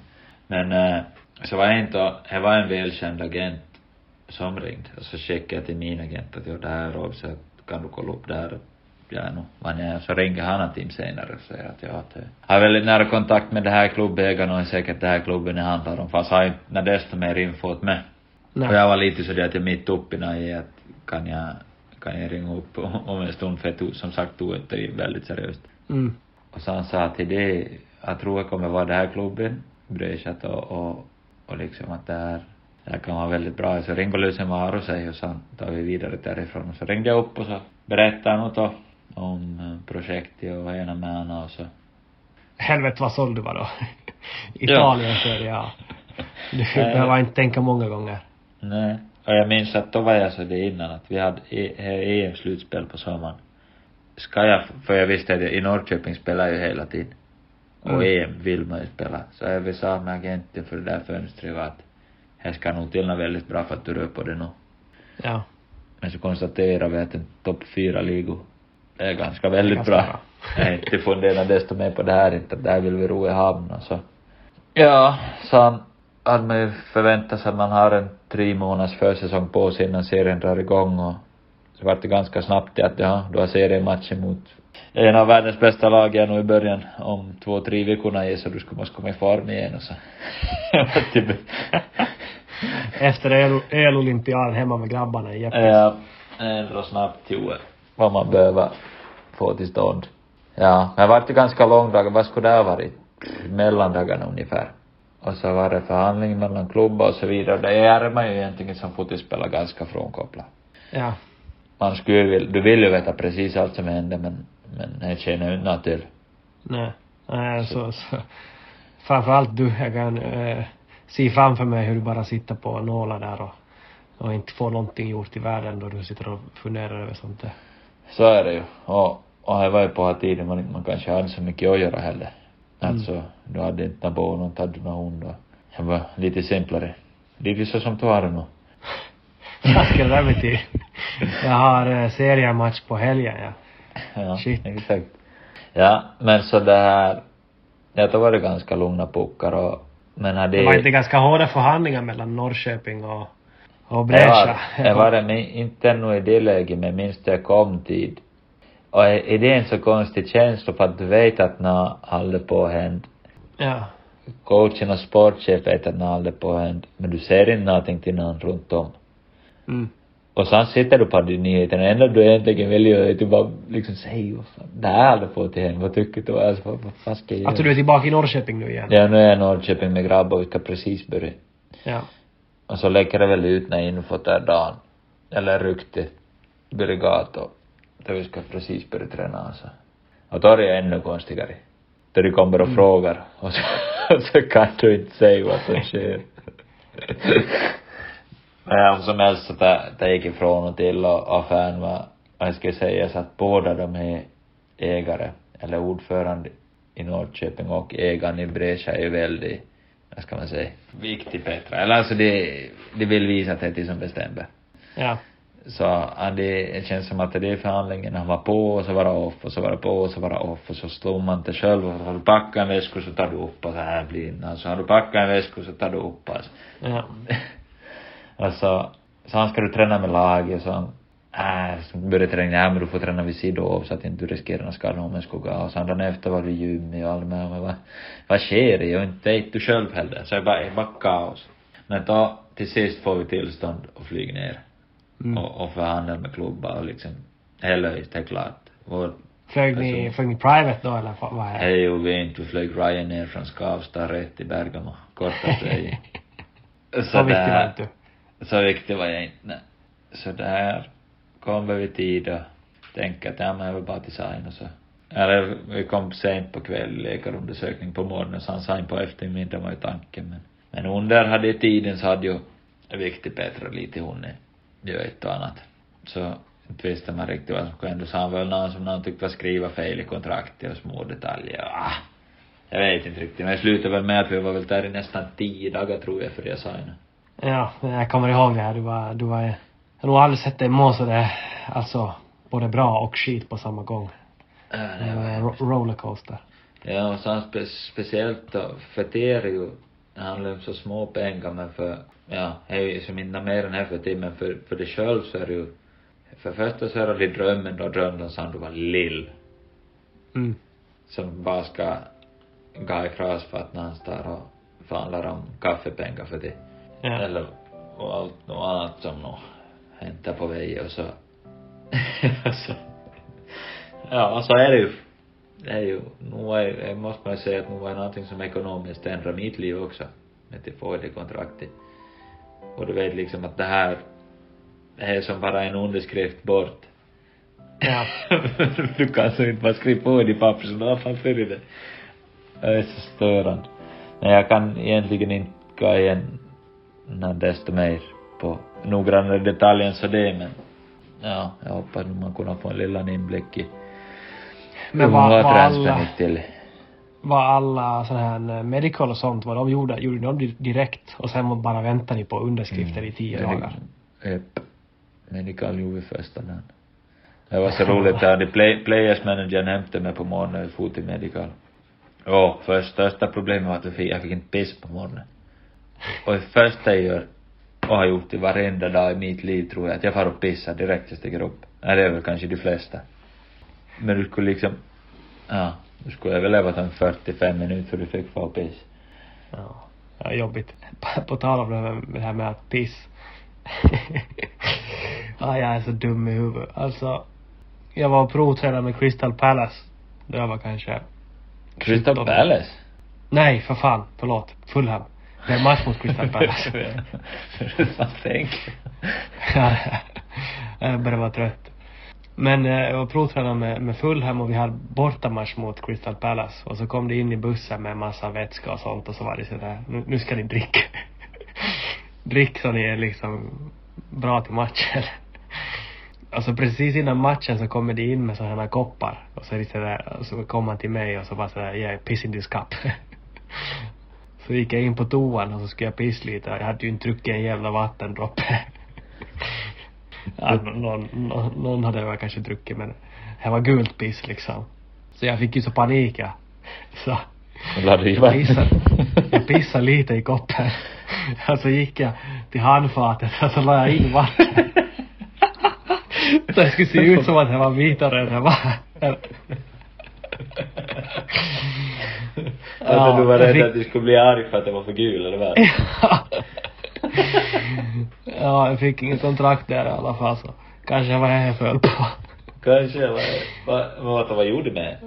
Men eh, så var jag inte, det var en välkänd agent som ringde och så checkade jag till min agent att ja, det här är Rob så kan du kolla upp där jag nog vad jag. Så ringer han till senare och säger att jag har väldigt nära kontakt med det här klubbägaren och är säkert det här klubben det handlar om, fast har inte när desto mer info åt mig. Nej. Och jag var lite sådär att jag mitt uppe i att kan jag, kan jag ringa upp om en stund för jag tog, som sagt tog det väldigt seriöst. Mm. Och så han sa till det, jag tror jag kommer vara det här klubben, Bröjchat och, och, och liksom att det här, det här kan vara väldigt bra. Så ringde Lusen Maro sig och så tar vi vidare därifrån. Och så ringde jag upp och så berättade något då om eh, projektet och ena med andra och så. Helvete vad såld du var då. Italien Serie A. Du behöver inte tänka många gånger. Nej. Och jag minns att då var jag så det innan att vi hade e- EM-slutspel på sommaren. Ska jag, för jag visste att jag, i Norrköping spelar jag hela tiden. Och Mm. EM vill man ju spela. Så jag sa med agenten för det där fönstret var att här ska nog till något väldigt bra för att du rör på det nu. Ja. Men så konstaterar vi att en topp fyra ligor är ganska väldigt Ganska bra. bra. Jag är inte funderar desto mer på det här inte, där vill vi ro i hamn och så. Ja, så hade man ju förväntat sig att man har en tre månaders försäsong på sig innan serien drar igång och så vart det ganska snabbt det att ja, du har seriematchen mot en av världens bästa lag är nog i början om två, tre veckorna så du ska måste komma i form igen och så. Efter el- elolympiaden hemma med grabbarna i Jeppes. Ja, ändå snabbt till vad man behöver få till stånd. Ja, men det vart ju ganska långdagar, vad skulle det ha varit? Mellandagarna ungefär. Och så var det förhandling mellan klubbar och så vidare. Det är man ju egentligen som fotbollsspelare ganska frånkopplad. Ja. Man skulle ju vilja, du vill ju veta precis allt som händer men, men det känner inte till. Nej. Nej, så, så. Framförallt du, jag kan eh, se framför mig hur du bara sitter på nålar där och, och inte får någonting gjort i världen då du sitter och funderar över sånt där. Så är det ju. Och, och jag var ju på här tiden man, man kanske hade så mycket att göra heller. Alltså, du hade inte någon barn och inte hade någon hund och det var lite simplare. Lite så som du har det nu. Vad ska det betyda? Jag har eh, seriematch på helgen, ja. Ja, Shit. exakt. Ja, men så det här, då var det ganska lugna puckar och, men hade Det var inte ganska hårda förhandlingar mellan Norrköping och, och Brescia. var, det var inte ännu i det läget, men minst det kom tid. Och är det en så konstig känsla för att du vet att något håller på att hända. Ja. Coachen och sportchef vet att något håller på att hända, men du ser inte någonting till någon runt om. Mm. Och sen sitter du på de nyheterna, det enda du egentligen vill göra är att du bara liksom säger vad fan, det här håller på att hända, vad tycker du? Alltså vad, vad fan ska jag göra? Alltså du är tillbaka i Norrköping nu igen? Ja, nu är jag i Norrköping med grabbar och vi ska precis börja. Ja. Och så läcker det väl ut när infot är dagen. Eller rykte. Brigato. Då vi ska precis börja träna alltså. Och då är ännu konstigare. Då de kommer och frågar och så, och så kan du inte säga vad som sker. Men som helst så det, gick ifrån och till och affären var, vad jag ska säga så att båda de här ägare, eller ordförande i Norrköping och ägaren i Brescia är ju väldigt, vad ska man säga, viktig Petra. Eller alltså det, det vill visa att det är de som bestämmer. Ja. Så det, det känns som att det är förhandlingen, han var på och så var det off och så var det på och så var det off och så slår man inte själv och har du packat en väska så tar du upp och så här blir det. Alltså har du packat en väska så tar du upp alltså. Ja. alltså, så han ska du träna med laget så han, äh, så började träna, ja men du får träna vid sidan av så att inte du riskerar någon skada om en gå och sen dagen efter var vi i gymmet och allt med, men vad, vad sker det? Och inte vet du själv heller. Så det är bara, det kaos. Men då, till sist får vi tillstånd att flyga ner Mm. och, och förhandla med klubbar och liksom, det är löjligt, det är klart. Vår, Flög ni, Alltså- flög ni private då eller vad är det gjorde vi inte, vi flög Ryanair från Skavsta rätt till Bergamo, kortaste vägen. Så viktig var inte du. så viktig var jag inte, nej. Så där kom vi i tid och tänkte att ja men jag vill bara till sign och så. Eller vi kom sent på kvällen, läkarundersökning på morgonen, så han sa på eftermiddagen var ju tanken men. Men under hade tiden så hade ju viktig Petra lite hunnit göra ett och annat. Så inte visste man riktigt vad som kunde hända. Så han väl någon som någon tyckte var skriva fel i kontraktet och små detaljer. Ah, jag vet inte riktigt. Men det slutade väl med att vi var väl där i nästan tio dagar tror jag för jag signade. Ja, jag kommer ihåg det här. Du var, du var, jag har nog aldrig sett dig må sådär, alltså, både bra och skit på samma gång. Äh, Det det var en ro- rollercoaster. Ja, och sen spe, speciellt då, för det är ju, det handlar om så små pengar men för, ja, det är ju som inte mer än det för det, men för, för det själv så är det ju för första så är det drömmen då drömde de som du var lill. Mm. Som bara ska gå i fras för att någon står och förhandlar om kaffepengar för det. Ja. Eller, och allt något annat som nå hämtar på väg och så, och så, ja, så är det ju. Det är ju, nu är, måste man ju säga att nu är någonting som ekonomiskt ändrar mitt liv också. Med det kontraktet. Och du vet liksom att det här, det är som bara en underskrift bort. Ja. du kan så inte bara skriva på det i papper så då fan för det. Det är så störande. Men jag kan egentligen inte gå igen desto mer på noggrannare detaljer än så det men ja, jag hoppas man kunna få en liten inblick i Men hur var, var alla, till. var alla sån här medical och sånt, vad de gjorde, gjorde de di- direkt och sen bara väntade ni på underskrifter i tio dagar? Japp. Medical gjorde vi första dagen. Det var så roligt, hade play, players managern hämtade mig på morgonen och for till medical. Ja, för största problemet var att jag fick, jag fick inte piss på morgonen. Och det första jag gör, och har gjort det varenda dag i mitt liv tror jag, att jag far och pissar direkt jag stiger upp. Nej, det är väl kanske de flesta. Men du skulle liksom, ja, du skulle överleva en 45 minuter för du fick få piss. Ja. ja jobbigt. På, på tal om det här, med, det här med att piss. ja, jag är så dum i huvudet. Alltså, jag var och provtränade med Crystal Palace. Jag var kanske Crystal 17. Palace? Nej, för fan. Förlåt. Fulham. Det är match mot Crystal Palace. Vad tänker Ja, jag börjar vara trött. Men eh, jag var provtränare med, med Fulham och vi hade bortamatch mot Crystal Palace. Och så kom det in i bussen med massa vätska och sånt och så var det sådär, nu, nu ska ni dricka. Drick så ni är liksom bra till matchen. Alltså precis innan matchen så kommer det in med sådana här koppar. Och så är det sådär, och så kom han till mig och så bara sådär, yeah, piss in this cup. Så gick jag in på toan och så skulle jag pissa lite. Jag hade ju inte druckit en jävla vattendroppe. ja, någon, någon, någon hade väl kanske druckit men det var gult piss liksom. Så jag fick ju så panik ja. Så jag pissade, jag pissade lite i koppen. Så gick jag till handfatet och så la jag in vatten. Så det skulle se ut som att det var vitare än det var. Alltså du var rädd fick- att du skulle bli arg för att det var för gul eller vad? ja, jag fick ingen kontrakt där i alla fall så kanske var det jag föll på. Kanske, vad, vad, vad, vad gjorde med?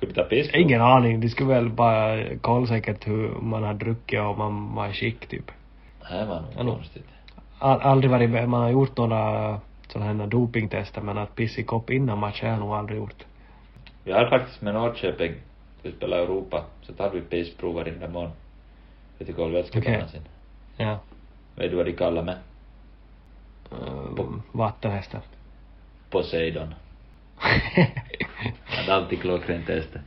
Kunde ta piss på? Ingen aning, de skulle väl bara kolla säkert hur man har druckit och man var skick typ. Det var nog Ja, konstigt. Aldrig varit med, man har gjort några sådana här dopingtester men att pissa i kopp innan match har jag nog aldrig gjort. Vi har faktiskt med Norrköping, vi spelar Europa, så tar vi pissprov varenda morgon. Vet du vad vätskebanan sin? Ja. Vet du vad de kallar mig? Um, vattenhästen. Poseidon. Hade alltid klockrent tester.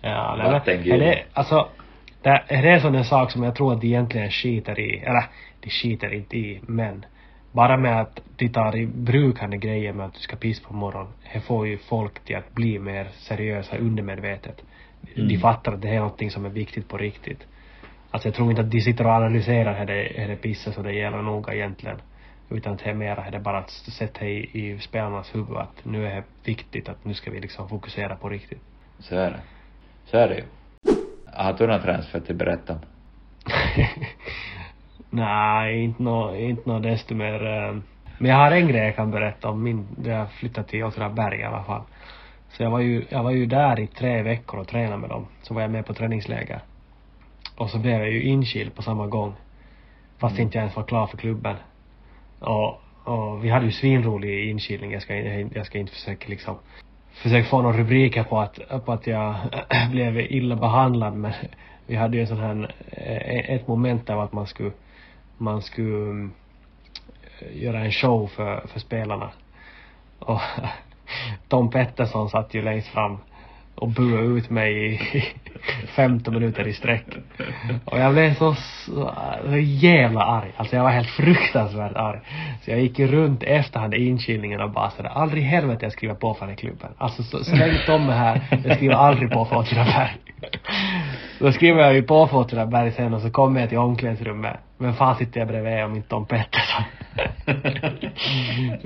Ja, nej, men är det, alltså, det, är det en sån en sak som jag tror att de egentligen skiter i, eller de skiter inte i, men bara med att de tar i brukande grejer med att du ska pissa på morgonen, det får ju folk till att bli mer seriösa undermedvetet. De Mm. fattar att det är någonting som är viktigt på riktigt. Alltså jag tror inte att de sitter och analyserar hur det, hur det pissas och det gäller noga egentligen. Utan det är mera, det är bara att sätta i, i spelarnas huvud att nu är det viktigt att nu ska vi liksom fokusera på riktigt. Så är det. Så är det ju. Har du någon transfer till berätta om? Nej, inte nå, inte nå desto mer. eh, Men jag har en grej jag kan berätta om min, jag flyttade till Åtvidaberg i alla fall. Så jag var ju, jag var ju där i tre veckor och tränade med dem. Så var jag med på träningsläger. Och så blev jag ju inkyld på samma gång. Fast inte jag ens var klar för klubben. Och, och vi hade ju svinrolig inkilning. Jag ska, jag ska inte försöka liksom försöka få några rubriker på att, på att jag blev illa behandlad men vi hade ju en sån här, eh, ett moment av att man skulle, man skulle eh, göra en show för, för spelarna. Och Tom Pettersson satt ju längst fram och buade ut mig i 15 minuter i sträck. Och jag blev så, så, så jävla arg. Alltså jag var helt fruktansvärt arg. Så jag gick ju runt efterhand i inkilningen och bara sådär, aldrig i helvete jag skriver på för den här klubben. Alltså så, så länge Tom är här, jag skriver aldrig på för Åtvidaberg. Så då skriver jag ju på Fortuna sen och så kommer jag till omklädningsrummet. Men fan sitter jag bredvid om inte Tom Pettersson.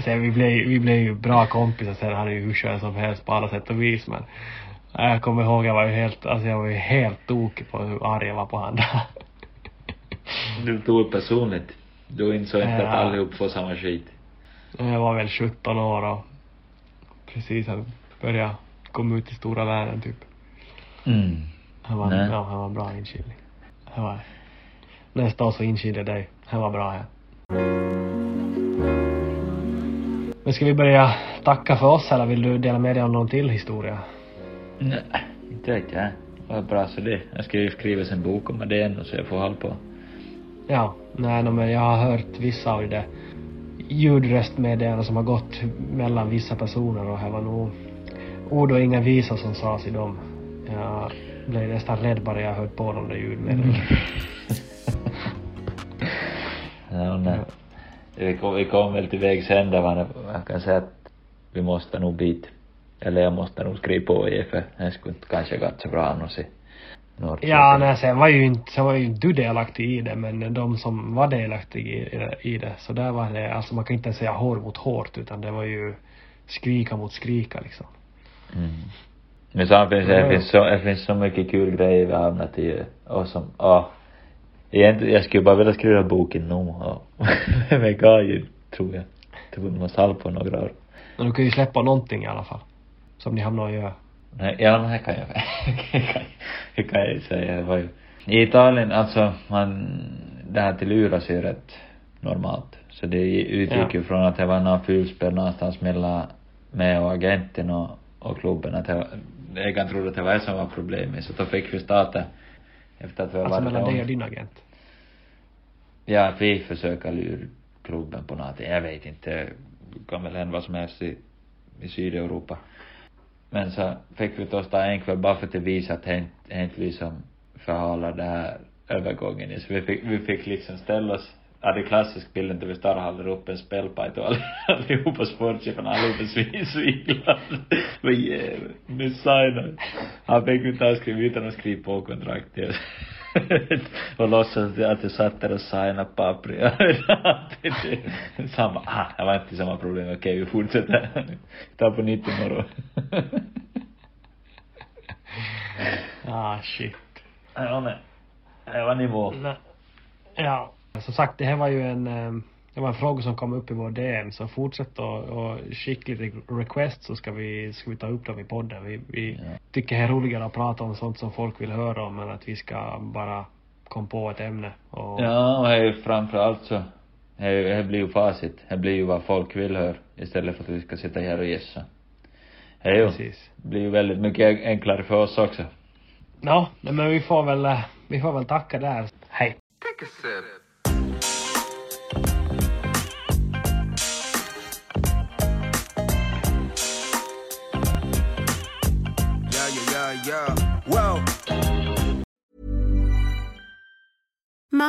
sen vi blev, vi blev ju bra kompisar sen. Han är ju hur skön som helst på alla sätt och vis men jag kommer ihåg jag var ju helt, alltså jag var ju helt tokig på hur arg jag var på honom. du tog det personligt. Du insåg inte ja. att allihop får samma skit. Jag var väl 17 år och precis hade börjat komma ut i stora världen typ. Mm. Han var, Nej. ja, han var bra inkilning. Han var, nästa år så inkilde dig. Han var bra här. Men ska vi börja tacka för oss eller vill du dela med dig av någon till historia? Nej, inte vet jag. Vad bra så det. Jag ska ju skriva en bok om det ännu så jag får hålla på. Ja, nej no, men jag har hört vissa av det ljudröstmeddelanden som har gått mellan vissa personer och det var nog ord och inga visor som sades i dem. Jag blev nästan rädd bara jag hört på de där ja, nej. Vi kom, vi kom väl till vägs ände, man kan säga att vi måste nog bit, eller jag måste nog skriva på i för det skulle inte kanske gått så bra annars i Norrköping. Ja, nej, sen var ju inte, sen var ju inte du delaktig i det, men de som var delaktiga i, i det, så där var det, alltså man kan inte säga hår mot hårt, utan det var ju skrika mot skrika liksom. Mm. Men samtidigt, det finns så, det finns så mycket kul grejer vi har hamnat i, och som, ja. Egentligen, jag skulle bara vilja skriva boken nu, och, med Gaji, tror jag. Tror vi måste hålla på några år. Men du kan ju släppa någonting i alla fall. Som ni något att göra. Nej, ja, men här kan jag, det kan jag säga. Det var ju, i Italien, alltså, man, det här till luras är ju rätt normalt. Så det utgick ju från att det var något fulspel någonstans mellan mig och agenten och, och klubben, att det ägaren trodde att det var det som var problemet, så då fick vi starta efter att vi alltså mellan dig och din agent? Ja, att vi försöker lura klubben på någonting, jag vet inte, det kan väl hända vad som helst i, i Sydeuropa. Men så fick vi då ta en kväll bara för att visa att det inte vi som förhalar det här övergången. Så vi fick, vi fick liksom ställa oss, ja det är klassisk bilden där vi står och håller upp en spelpajt och allihopa sportcheferna, allihopa. Vad jävlar, nu signar Han fick inte ens skriva utan att skriva på kontrakt och låtsas att jag satt där och signade papper. samma, ah, det var inte samma problem, okej vi fortsätter. Ta på nytt imorgon. ah shit. Ja men, det var nivå. Ja. Som sagt, det här var ju en eh, det var en fråga som kom upp i vår DM, så fortsätt och, och skicka lite requests så ska vi, ska vi ta upp dem i podden. Vi, vi ja. tycker det är roligare att prata om sånt som folk vill höra om än att vi ska bara komma på ett ämne och... Ja, och det är ju framförallt så, det blir ju facit. Det blir ju vad folk vill höra istället för att vi ska sitta här och gissa. Det ju, Precis. blir ju väldigt mycket enklare för oss också. Ja, men vi får väl, vi får väl tacka där. Hej. Take a sip.